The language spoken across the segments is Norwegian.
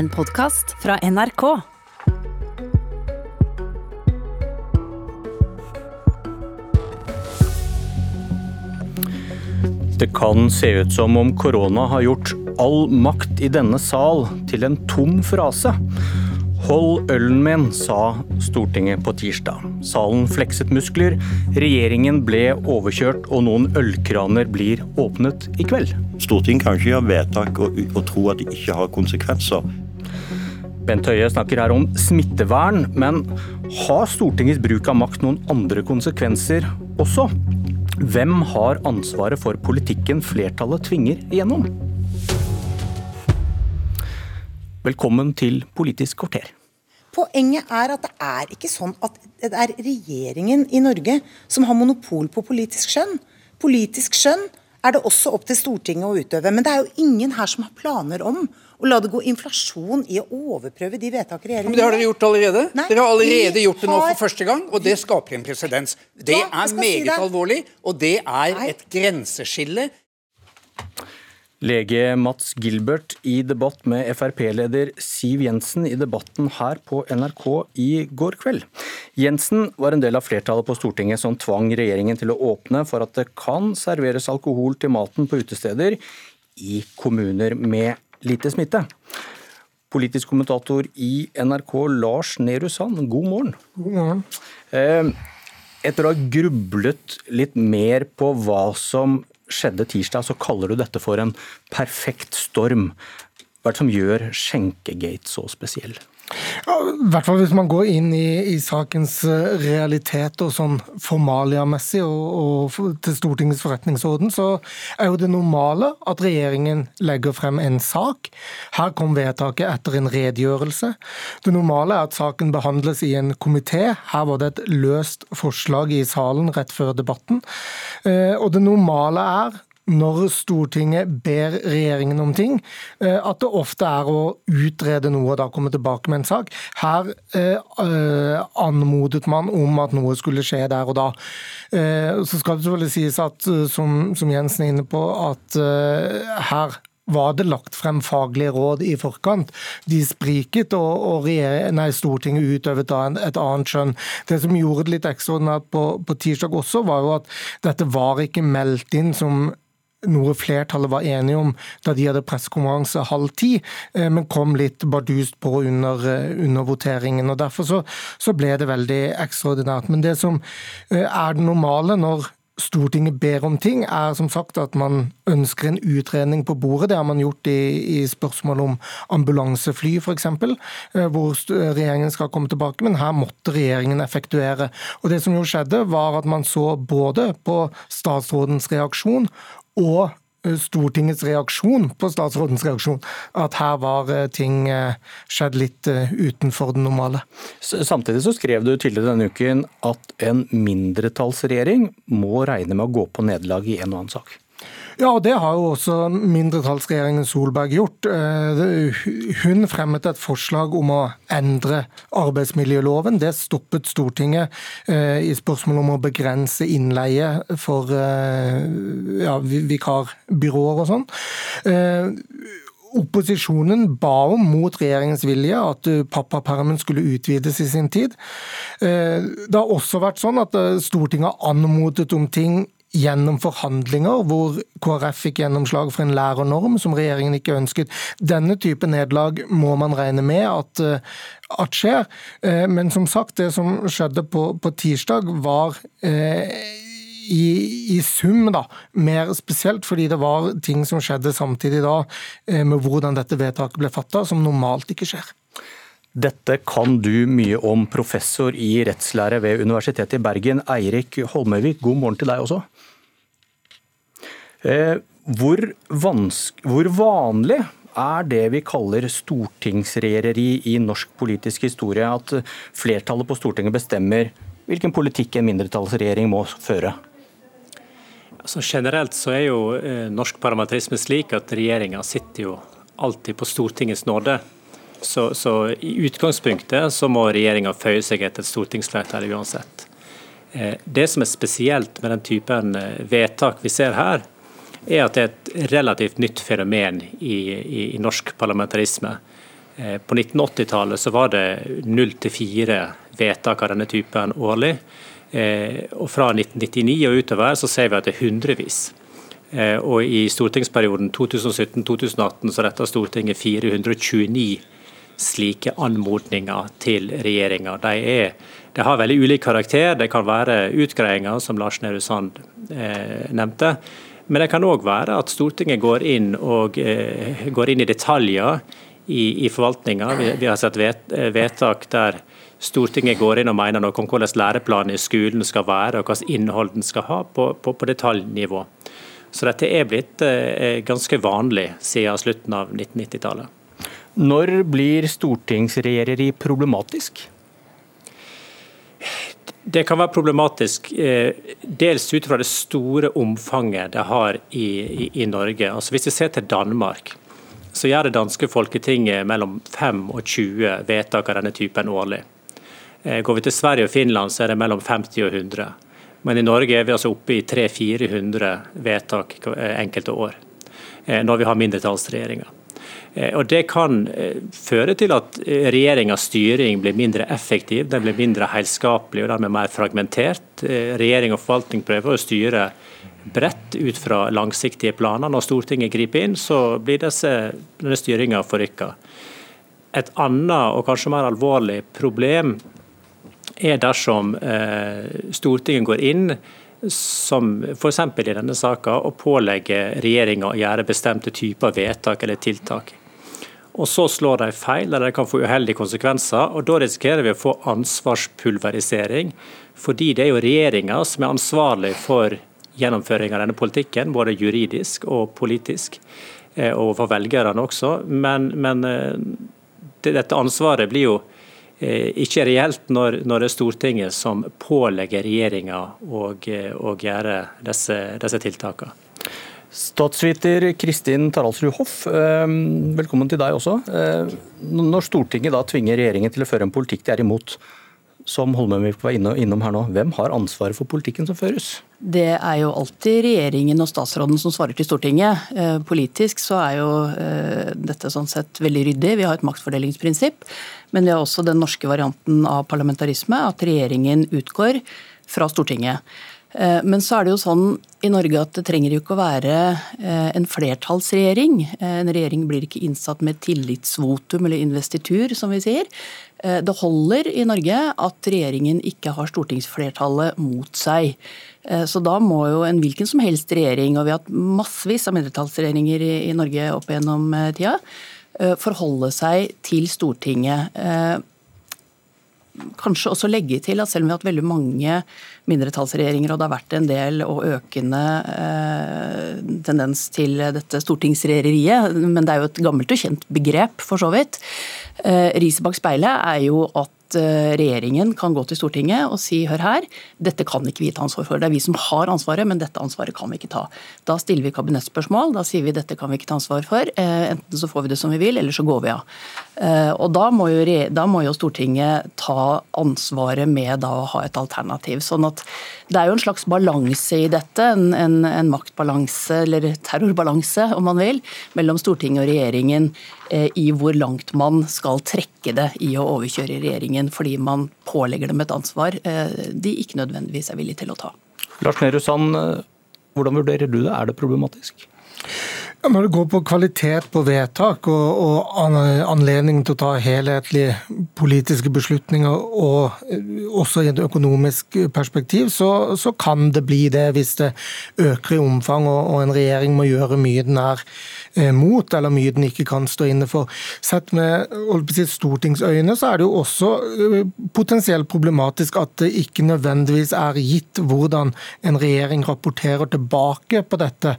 En podkast fra NRK. Det kan se ut som om korona har gjort all makt i denne sal til en tom frase. Hold ølen min, sa Stortinget på tirsdag. Salen flekset muskler, regjeringen ble overkjørt og noen ølkraner blir åpnet i kveld. Stortinget kan ikke gjøre vedtak og, og tro at det ikke har konsekvenser. Bent Høie snakker her om smittevern, men har Stortingets bruk av makt noen andre konsekvenser også? Hvem har ansvaret for politikken flertallet tvinger igjennom? Velkommen til Politisk kvarter. Poenget er at det er ikke sånn at det er regjeringen i Norge som har monopol på politisk skjønn. Politisk skjønn er det også opp til Stortinget å utøve. Men det er jo ingen her som har planer om å la det gå inflasjon i å overprøve de vedtak regjeringen Men Det har dere gjort allerede. Nei, dere har allerede gjort det nå for første gang, og det skaper en presedens. Det er meget det. alvorlig, og det er et grenseskille. Lege Mats Gilbert i debatt med Frp-leder Siv Jensen i debatten her på NRK i går kveld. Jensen var en del av flertallet på Stortinget som tvang regjeringen til å åpne for at det kan serveres alkohol til maten på utesteder i kommuner med lite smitte. Politisk kommentator i NRK Lars Nehru Sand, god morgen. God morgen. Eh, Etter å ha grublet litt mer på hva som skjedde tirsdag, så kaller du dette for en perfekt storm. Hva er det som gjør Skjenkegate så spesiell? Ja, I hvert fall hvis man går inn i, i sakens realitet og sånn formaliamessig og, og til Stortingets forretningsorden, så er jo det normale at regjeringen legger frem en sak. Her kom vedtaket etter en redegjørelse. Det normale er at saken behandles i en komité. Her var det et løst forslag i salen rett før debatten. Eh, Og det normale er når Stortinget ber regjeringen om ting, eh, at det ofte er å utrede noe og da komme tilbake med en sak. Her eh, anmodet man om at noe skulle skje der og da. Eh, så skal det selvfølgelig sies at, som, Jensen er inne på, at her var det lagt frem faglige råd i forkant. De spriket, og, og nei, Stortinget utøvet da et annet skjønn. Det som gjorde det litt ekstraordinært på, på tirsdag også, var jo at dette var ikke meldt inn som noe flertallet var enige om da de hadde pressekonferanse halv ti, eh, men kom litt bardust på under, eh, under voteringen. og Derfor så, så ble det veldig ekstraordinært. Men det som eh, er det normale når Stortinget ber om ting, er som sagt at man ønsker en utredning på bordet. Det har man gjort i, i spørsmål om ambulansefly f.eks., hvor regjeringen skal komme tilbake. Men her måtte regjeringen effektuere. Og Det som jo skjedde, var at man så både på statsrådens reaksjon og eh, Stortingets reaksjon på statsrådens reaksjon, at her var eh, ting eh, skjedd litt utenfor det normale. Samtidig så skrev du tidligere denne uken at en mindretallsregjering må regne med å gå på nederlag i en og annen sak. Ja, og det har jo også mindretallsregjeringen Solberg gjort. Eh, Hun fremmet et forslag om å endre arbeidsmiljøloven. Det stoppet Stortinget eh, i spørsmålet om å begrense innleie for eh, ja, vikarbyråer og sånn. Opposisjonen ba om mot regjeringens vilje at pappapermen skulle utvides i sin tid. Det har også vært sånn at Stortinget har anmodet om ting gjennom forhandlinger, hvor KrF fikk gjennomslag for en lærernorm som regjeringen ikke ønsket. Denne type nederlag må man regne med at, eh, at skjer. Eh, Men som sagt, det som skjedde på, på tirsdag var eh, i, i sum da, mer spesielt, fordi det var ting som skjedde samtidig da, eh, med hvordan dette vedtaket ble fatta, som normalt ikke skjer. Dette kan du mye om, professor i rettslære ved Universitetet i Bergen, Eirik Holmøyvik. God morgen til deg også. Eh, Hvor, hvor vanlig er det vi kaller stortingsregjereri i norsk politisk historie? At flertallet på Stortinget bestemmer hvilken politikk en mindretallsregjering må føre? Altså Generelt så er jo eh, norsk parlamentarisme slik at regjeringa sitter jo alltid på Stortingets nåde. Så, så i utgangspunktet så må regjeringa føye seg etter et stortingsflertall uansett. Eh, det som er spesielt med den typen eh, vedtak vi ser her, er at det er et relativt nytt fenomen i, i, i norsk parlamentarisme. Eh, på 1980-tallet så var det null til fire vedtak av denne typen årlig. Og fra 1999 og utover så ser vi at det er hundrevis. Og i stortingsperioden 2017-2018 så retta Stortinget 429 slike anmodninger til regjeringa. De, de, har veldig ulik karakter. Det kan være utgreiinger, som Lars Nehru Sand eh, nevnte. Men det kan òg være at Stortinget går inn, og, eh, går inn i detaljer i, i forvaltninga. Vi, vi, har sett vet, vedtak der Stortinget går inn og mener noe om hvordan læreplanen i skolen skal være, og hvilket innhold den skal ha, på, på, på detaljnivå. Så dette er blitt eh, ganske vanlig siden slutten av 1990-tallet. Når blir stortingsregjereri problematisk? Det kan være problematisk eh, dels ut fra det store omfanget det har i, i, i Norge. Altså Hvis vi ser til Danmark, så gjør det danske folketinget mellom 5 og 20 vedtak av denne typen årlig. Eh, går vi til Sverige og Finland, så er det mellom 50 og 100. Men i Norge er vi altså oppe i 300-400 vedtak eh, enkelte år, når vi har mindretallsregjeringer. Eh, og Det kan føre til at regjeringas styring blir mindre effektiv, den blir mindre helskapelig og dermed mer fragmentert. Regjering og forvaltning prøver å styre bredt ut fra langsiktige planer. Når Stortinget griper inn, så blir disse, denne styringa forrykka. Et annet og kanskje mer alvorlig problem er dersom eh, Stortinget går inn som f.eks. i denne saka, å pålegge regjeringa å gjøre bestemte typer vedtak eller tiltak. Og Så slår de feil, eller det kan få uheldige konsekvenser. og Da risikerer vi å få ansvarspulverisering. Fordi det er jo regjeringa som er ansvarlig for gjennomføring av denne politikken, både juridisk og politisk, eh, og for velgerne også. Men, men eh, dette ansvaret blir jo ikke reelt når, når, det er Stortinget som pålegger regjeringa å, eh, å gjøre disse, disse tiltakene. Statsviter Kristin Taraldsrud Hoff, eh, velkommen til deg også. Når Stortinget da tvinger regjeringen til å føre en politikk de er imot, som Holmøyvik var innom her nå, hvem har ansvaret for politikken som føres? Det er jo alltid regjeringen og statsråden som svarer til Stortinget. Politisk så er jo dette sånn sett veldig ryddig. Vi har et maktfordelingsprinsipp. Men vi har også den norske varianten av parlamentarisme, at regjeringen utgår fra Stortinget. Eh, men så er det jo sånn i Norge at det trenger jo ikke å være eh, en flertallsregjering. Eh, en regjering blir ikke innsatt med tillitsvotum eller investitur, som vi sier. Det holder i Norge at regjeringen ikke har stortingsflertallet mot seg. Så da må jo en hvilken som helst regjering, og vi har hatt massevis av mindretallsregjeringer i Norge opp gjennom tida, Eh, forholde seg til Stortinget. Kanskje også legge til at selv om vi har hatt veldig mange mindretallsregjeringer, og det har vært en del og økende eh, tendens til dette stortingsregjereriet, men det er jo et gammelt og kjent begrep, for så vidt. Eh, Riset bak speilet er jo at Eh, regjeringen kan gå til Stortinget og si hør her, dette kan ikke vi ta ansvar for. Det er vi som har ansvaret, men dette ansvaret kan vi ikke ta. Da stiller vi kabinettspørsmål. Da sier vi dette kan vi ikke ta ansvar for. Eh, enten så får vi det som vi vil, eller så går vi av. Eh, og da må jo, da må jo Stortinget ta ansvaret med da å ha et alternativ. sånn at det er jo en slags balanse i dette, en, en, en maktbalanse, eller terrorbalanse om man vil, mellom Stortinget og regjeringen i hvor langt man skal trekke det i å overkjøre regjeringen fordi man pålegger dem et ansvar eh, de ikke nødvendigvis er villige til å ta. Lars Nehru Sand, eh, hvordan vurderer du det? Er det problematisk? Når det går på kvalitet på vedtak og, og anledning til å ta helhetlige politiske beslutninger, og eh, også i et økonomisk perspektiv, så, så kan det bli det hvis det øker i omfang og, og en regjering må gjøre mye den er Eh, mot, eller mye den ikke kan stå inne for. Sett med stortingsøyne så er det jo også eh, potensielt problematisk at det ikke nødvendigvis er gitt hvordan en regjering rapporterer tilbake på dette.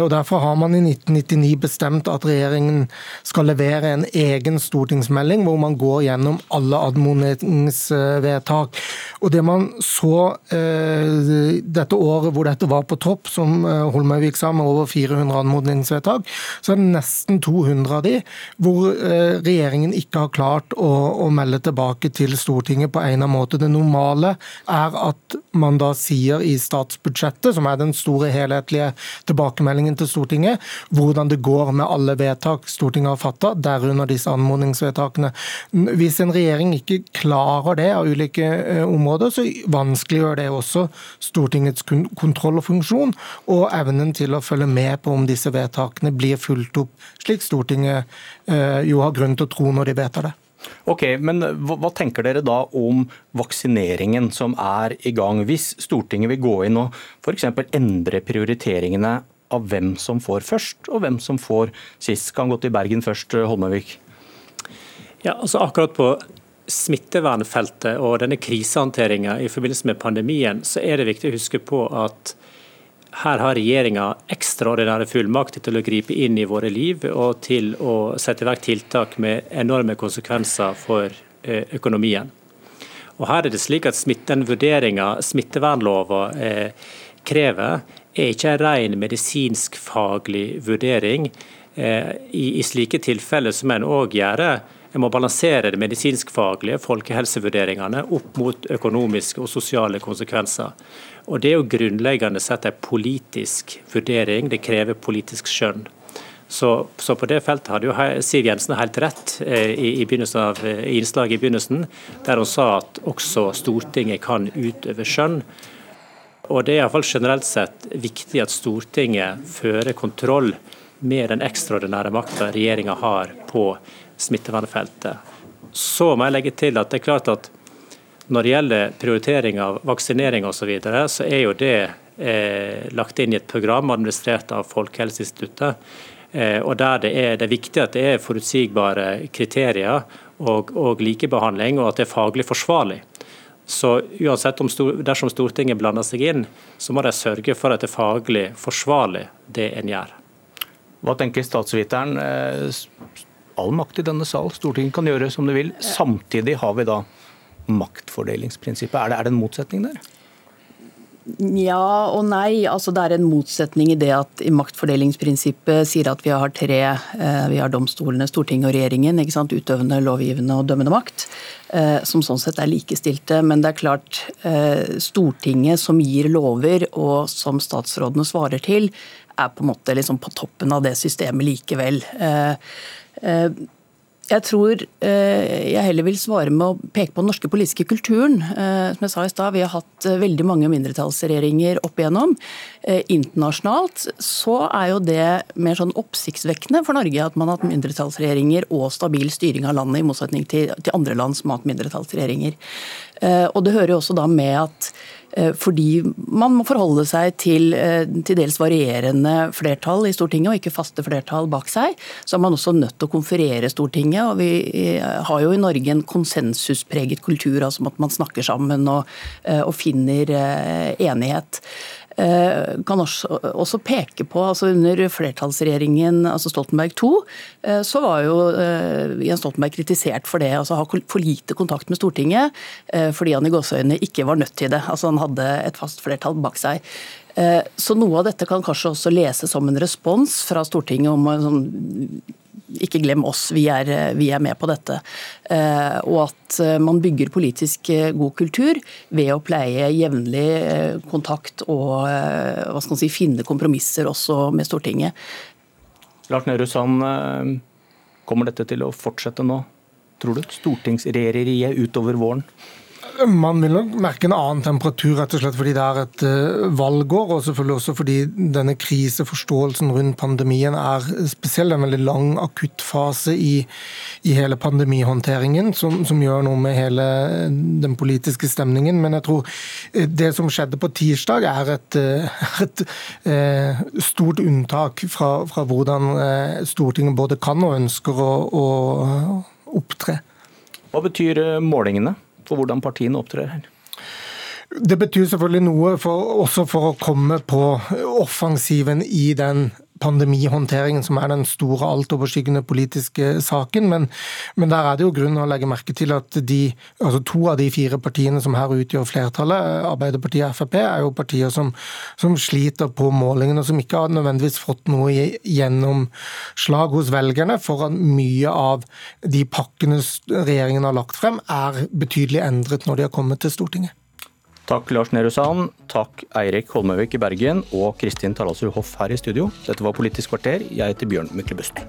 Og Derfor har man i 1999 bestemt at regjeringen skal levere en egen stortingsmelding hvor man går gjennom alle anmodningsvedtak. Og Det man så dette året hvor dette var på topp, som Holmøyvik sa, med over 400 anmodningsvedtak, så er det nesten 200 av de hvor eh, regjeringen ikke har klart å, å melde tilbake til Stortinget på egnet måte. Det normale er at man da sier i statsbudsjettet, som er den store helhetlige tilbakemeldingen til Stortinget, hvordan det går med alle vedtak Stortinget har fatta, derunder disse anmodningsvedtakene. Hvis en regjering ikke klarer det av ulike eh, områder, så vanskeliggjør det også Stortingets kontroll og funksjon, og evnen til å følge med på om disse vedtakene blir fulgt opp, slik Stortinget eh, jo har grunn til å tro når de vedtar det. Ok, men hva, hva, tenker dere da om vaksineringen som er i gang? Hvis Stortinget vil gå inn og f.eks. endre prioriteringene av hvem som får først, og hvem som får sist. Kan gå til Bergen først, Holmøyvik. Ja, altså akkurat på smittevernfeltet og denne krisehåndteringa i forbindelse med pandemien, så er det viktig å huske på at her har regjeringa ekstraordinære fullmakter til å gripe inn i våre liv og til å sette i verk tiltak med enorme konsekvenser for eh, økonomien. Og Her er det slik at Den vurderinga smittevernlova eh, krever, er ikke en ren medisinsk-faglig vurdering. Eh, I, slike tilfeller som en òg gjør, en må balansere de medisinsk-faglige folkehelsevurderingene opp mot økonomiske og sosiale konsekvenser. Og Det er jo grunnleggende sett en politisk vurdering, det krever politisk skjønn. Så, så, på det feltet hadde jo Siv Jensen helt rett eh, i, i, av, eh, i innslaget i begynnelsen, der hun sa at også Stortinget kan utøve skjønn. Og Det er iallfall generelt sett viktig at Stortinget fører kontroll med den ekstraordinære makta regjeringa har på smittevernfeltet. Så må jeg legge til at det er klart at når det gjelder prioritering av vaksinering osv., så, videre, så er jo det eh, lagt inn i et program administrert av Folkehelseinstituttet. Eh, og der det er, det er, viktig at det er forutsigbare kriterier og, og likebehandling, og at det er faglig forsvarlig. Så uansett om Dersom Stortinget blander seg inn, så må de sørge for at det er faglig forsvarlig, det en gjør. Hva tenker statsviteren? Eh, all makt i denne sal, Stortinget kan gjøre som det vil. Samtidig har vi da maktfordelingsprinsippet. Er det, er det en motsetning der? Ja og nei. altså Det er en motsetning i det at i maktfordelingsprinsippet sier at vi har tre. Eh, vi har domstolene, Stortinget og regjeringen. ikke sant? Utøvende, lovgivende og dømmende makt. Eh, som sånn sett er likestilte. Men det er klart, eh, Stortinget som gir lover og som statsrådene svarer til, er på en måte liksom på toppen av det systemet likevel. Jeg tror eh, jeg heller vil svare med å peke på den norske politiske kulturen. Eh, som jeg sa i stad, Vi har hatt eh, veldig mange mindretallsregjeringer opp igjennom. Internasjonalt så er jo det mer sånn oppsiktsvekkende for Norge at man har hatt mindretallsregjeringer og stabil styring av landet, i motsetning til, andre land som har hatt mindretallsregjeringer. Og Det hører jo også da med at fordi man må forholde seg til eh, til dels varierende flertall i Stortinget, og ikke faste flertall bak seg. Så er man også nødt til å konferere Stortinget. og Vi eh, har jo i Norge en konsensuspreget kultur, altså at man snakker sammen og, og finner enighet. Eh, kan også, peke på altså Under flertallsregjeringen, altså Stoltenberg II, eh, så var jo eh, Jens Stoltenberg kritisert for det. altså Ha for lite kontakt med Stortinget fordi han i gåseøynene ikke var nødt til det. altså Han hadde et fast flertall bak seg. Så noe av dette kan kanskje også leses som en respons fra Stortinget om sånn ikke glem oss, vi er, vi er, med på dette. Eh, og at eh, man bygger politisk eh, god kultur ved å pleie jevnlig kontakt og hva skal man si, finne kompromisser også med Stortinget. Lars Nehru Sand, kommer dette til å fortsette nå, tror du? Stortingsregjereriet utover våren? Man vil nok merke en annen temperatur, rett og slett fordi det er et uh, valgår, og selvfølgelig også fordi denne kriseforståelsen rundt pandemien er spesielt en veldig lang akuttfase i, i hele pandemihåndteringen, som, som, gjør noe med hele den politiske stemningen. Men jeg tror eh, det som skjedde på tirsdag, er et, eh, et, et stort unntak fra, fra, hvordan Stortinget både kan og ønsker å, å opptre. Hva betyr målingene? For hvordan partiene opptrer her? Det betyr selvfølgelig noe for, også for å komme på offensiven i den pandemihåndteringen som er den store altoverskyggende politiske saken. Men, men, der er det jo grunn å legge merke til at de, altså to av de fire partiene som her utgjør flertallet, Arbeiderpartiet og Frp, er jo partier som, som sliter på målingene, og som ikke har nødvendigvis fått noe gjennomslag hos velgerne for at mye av de pakkene regjeringen har lagt frem, er betydelig endret når de har kommet til Stortinget. Takk Lars Nehru Sand, takk Eirik Holmøyvik i Bergen og Kristin Taraldsrud Hoff her i studio. Dette var Politisk kvarter. Jeg heter Bjørn Myklebust.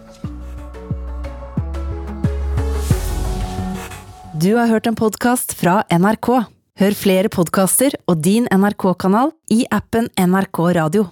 Du har hørt en podkast fra NRK. Hør flere podkaster og din NRK-kanal i appen NRK Radio.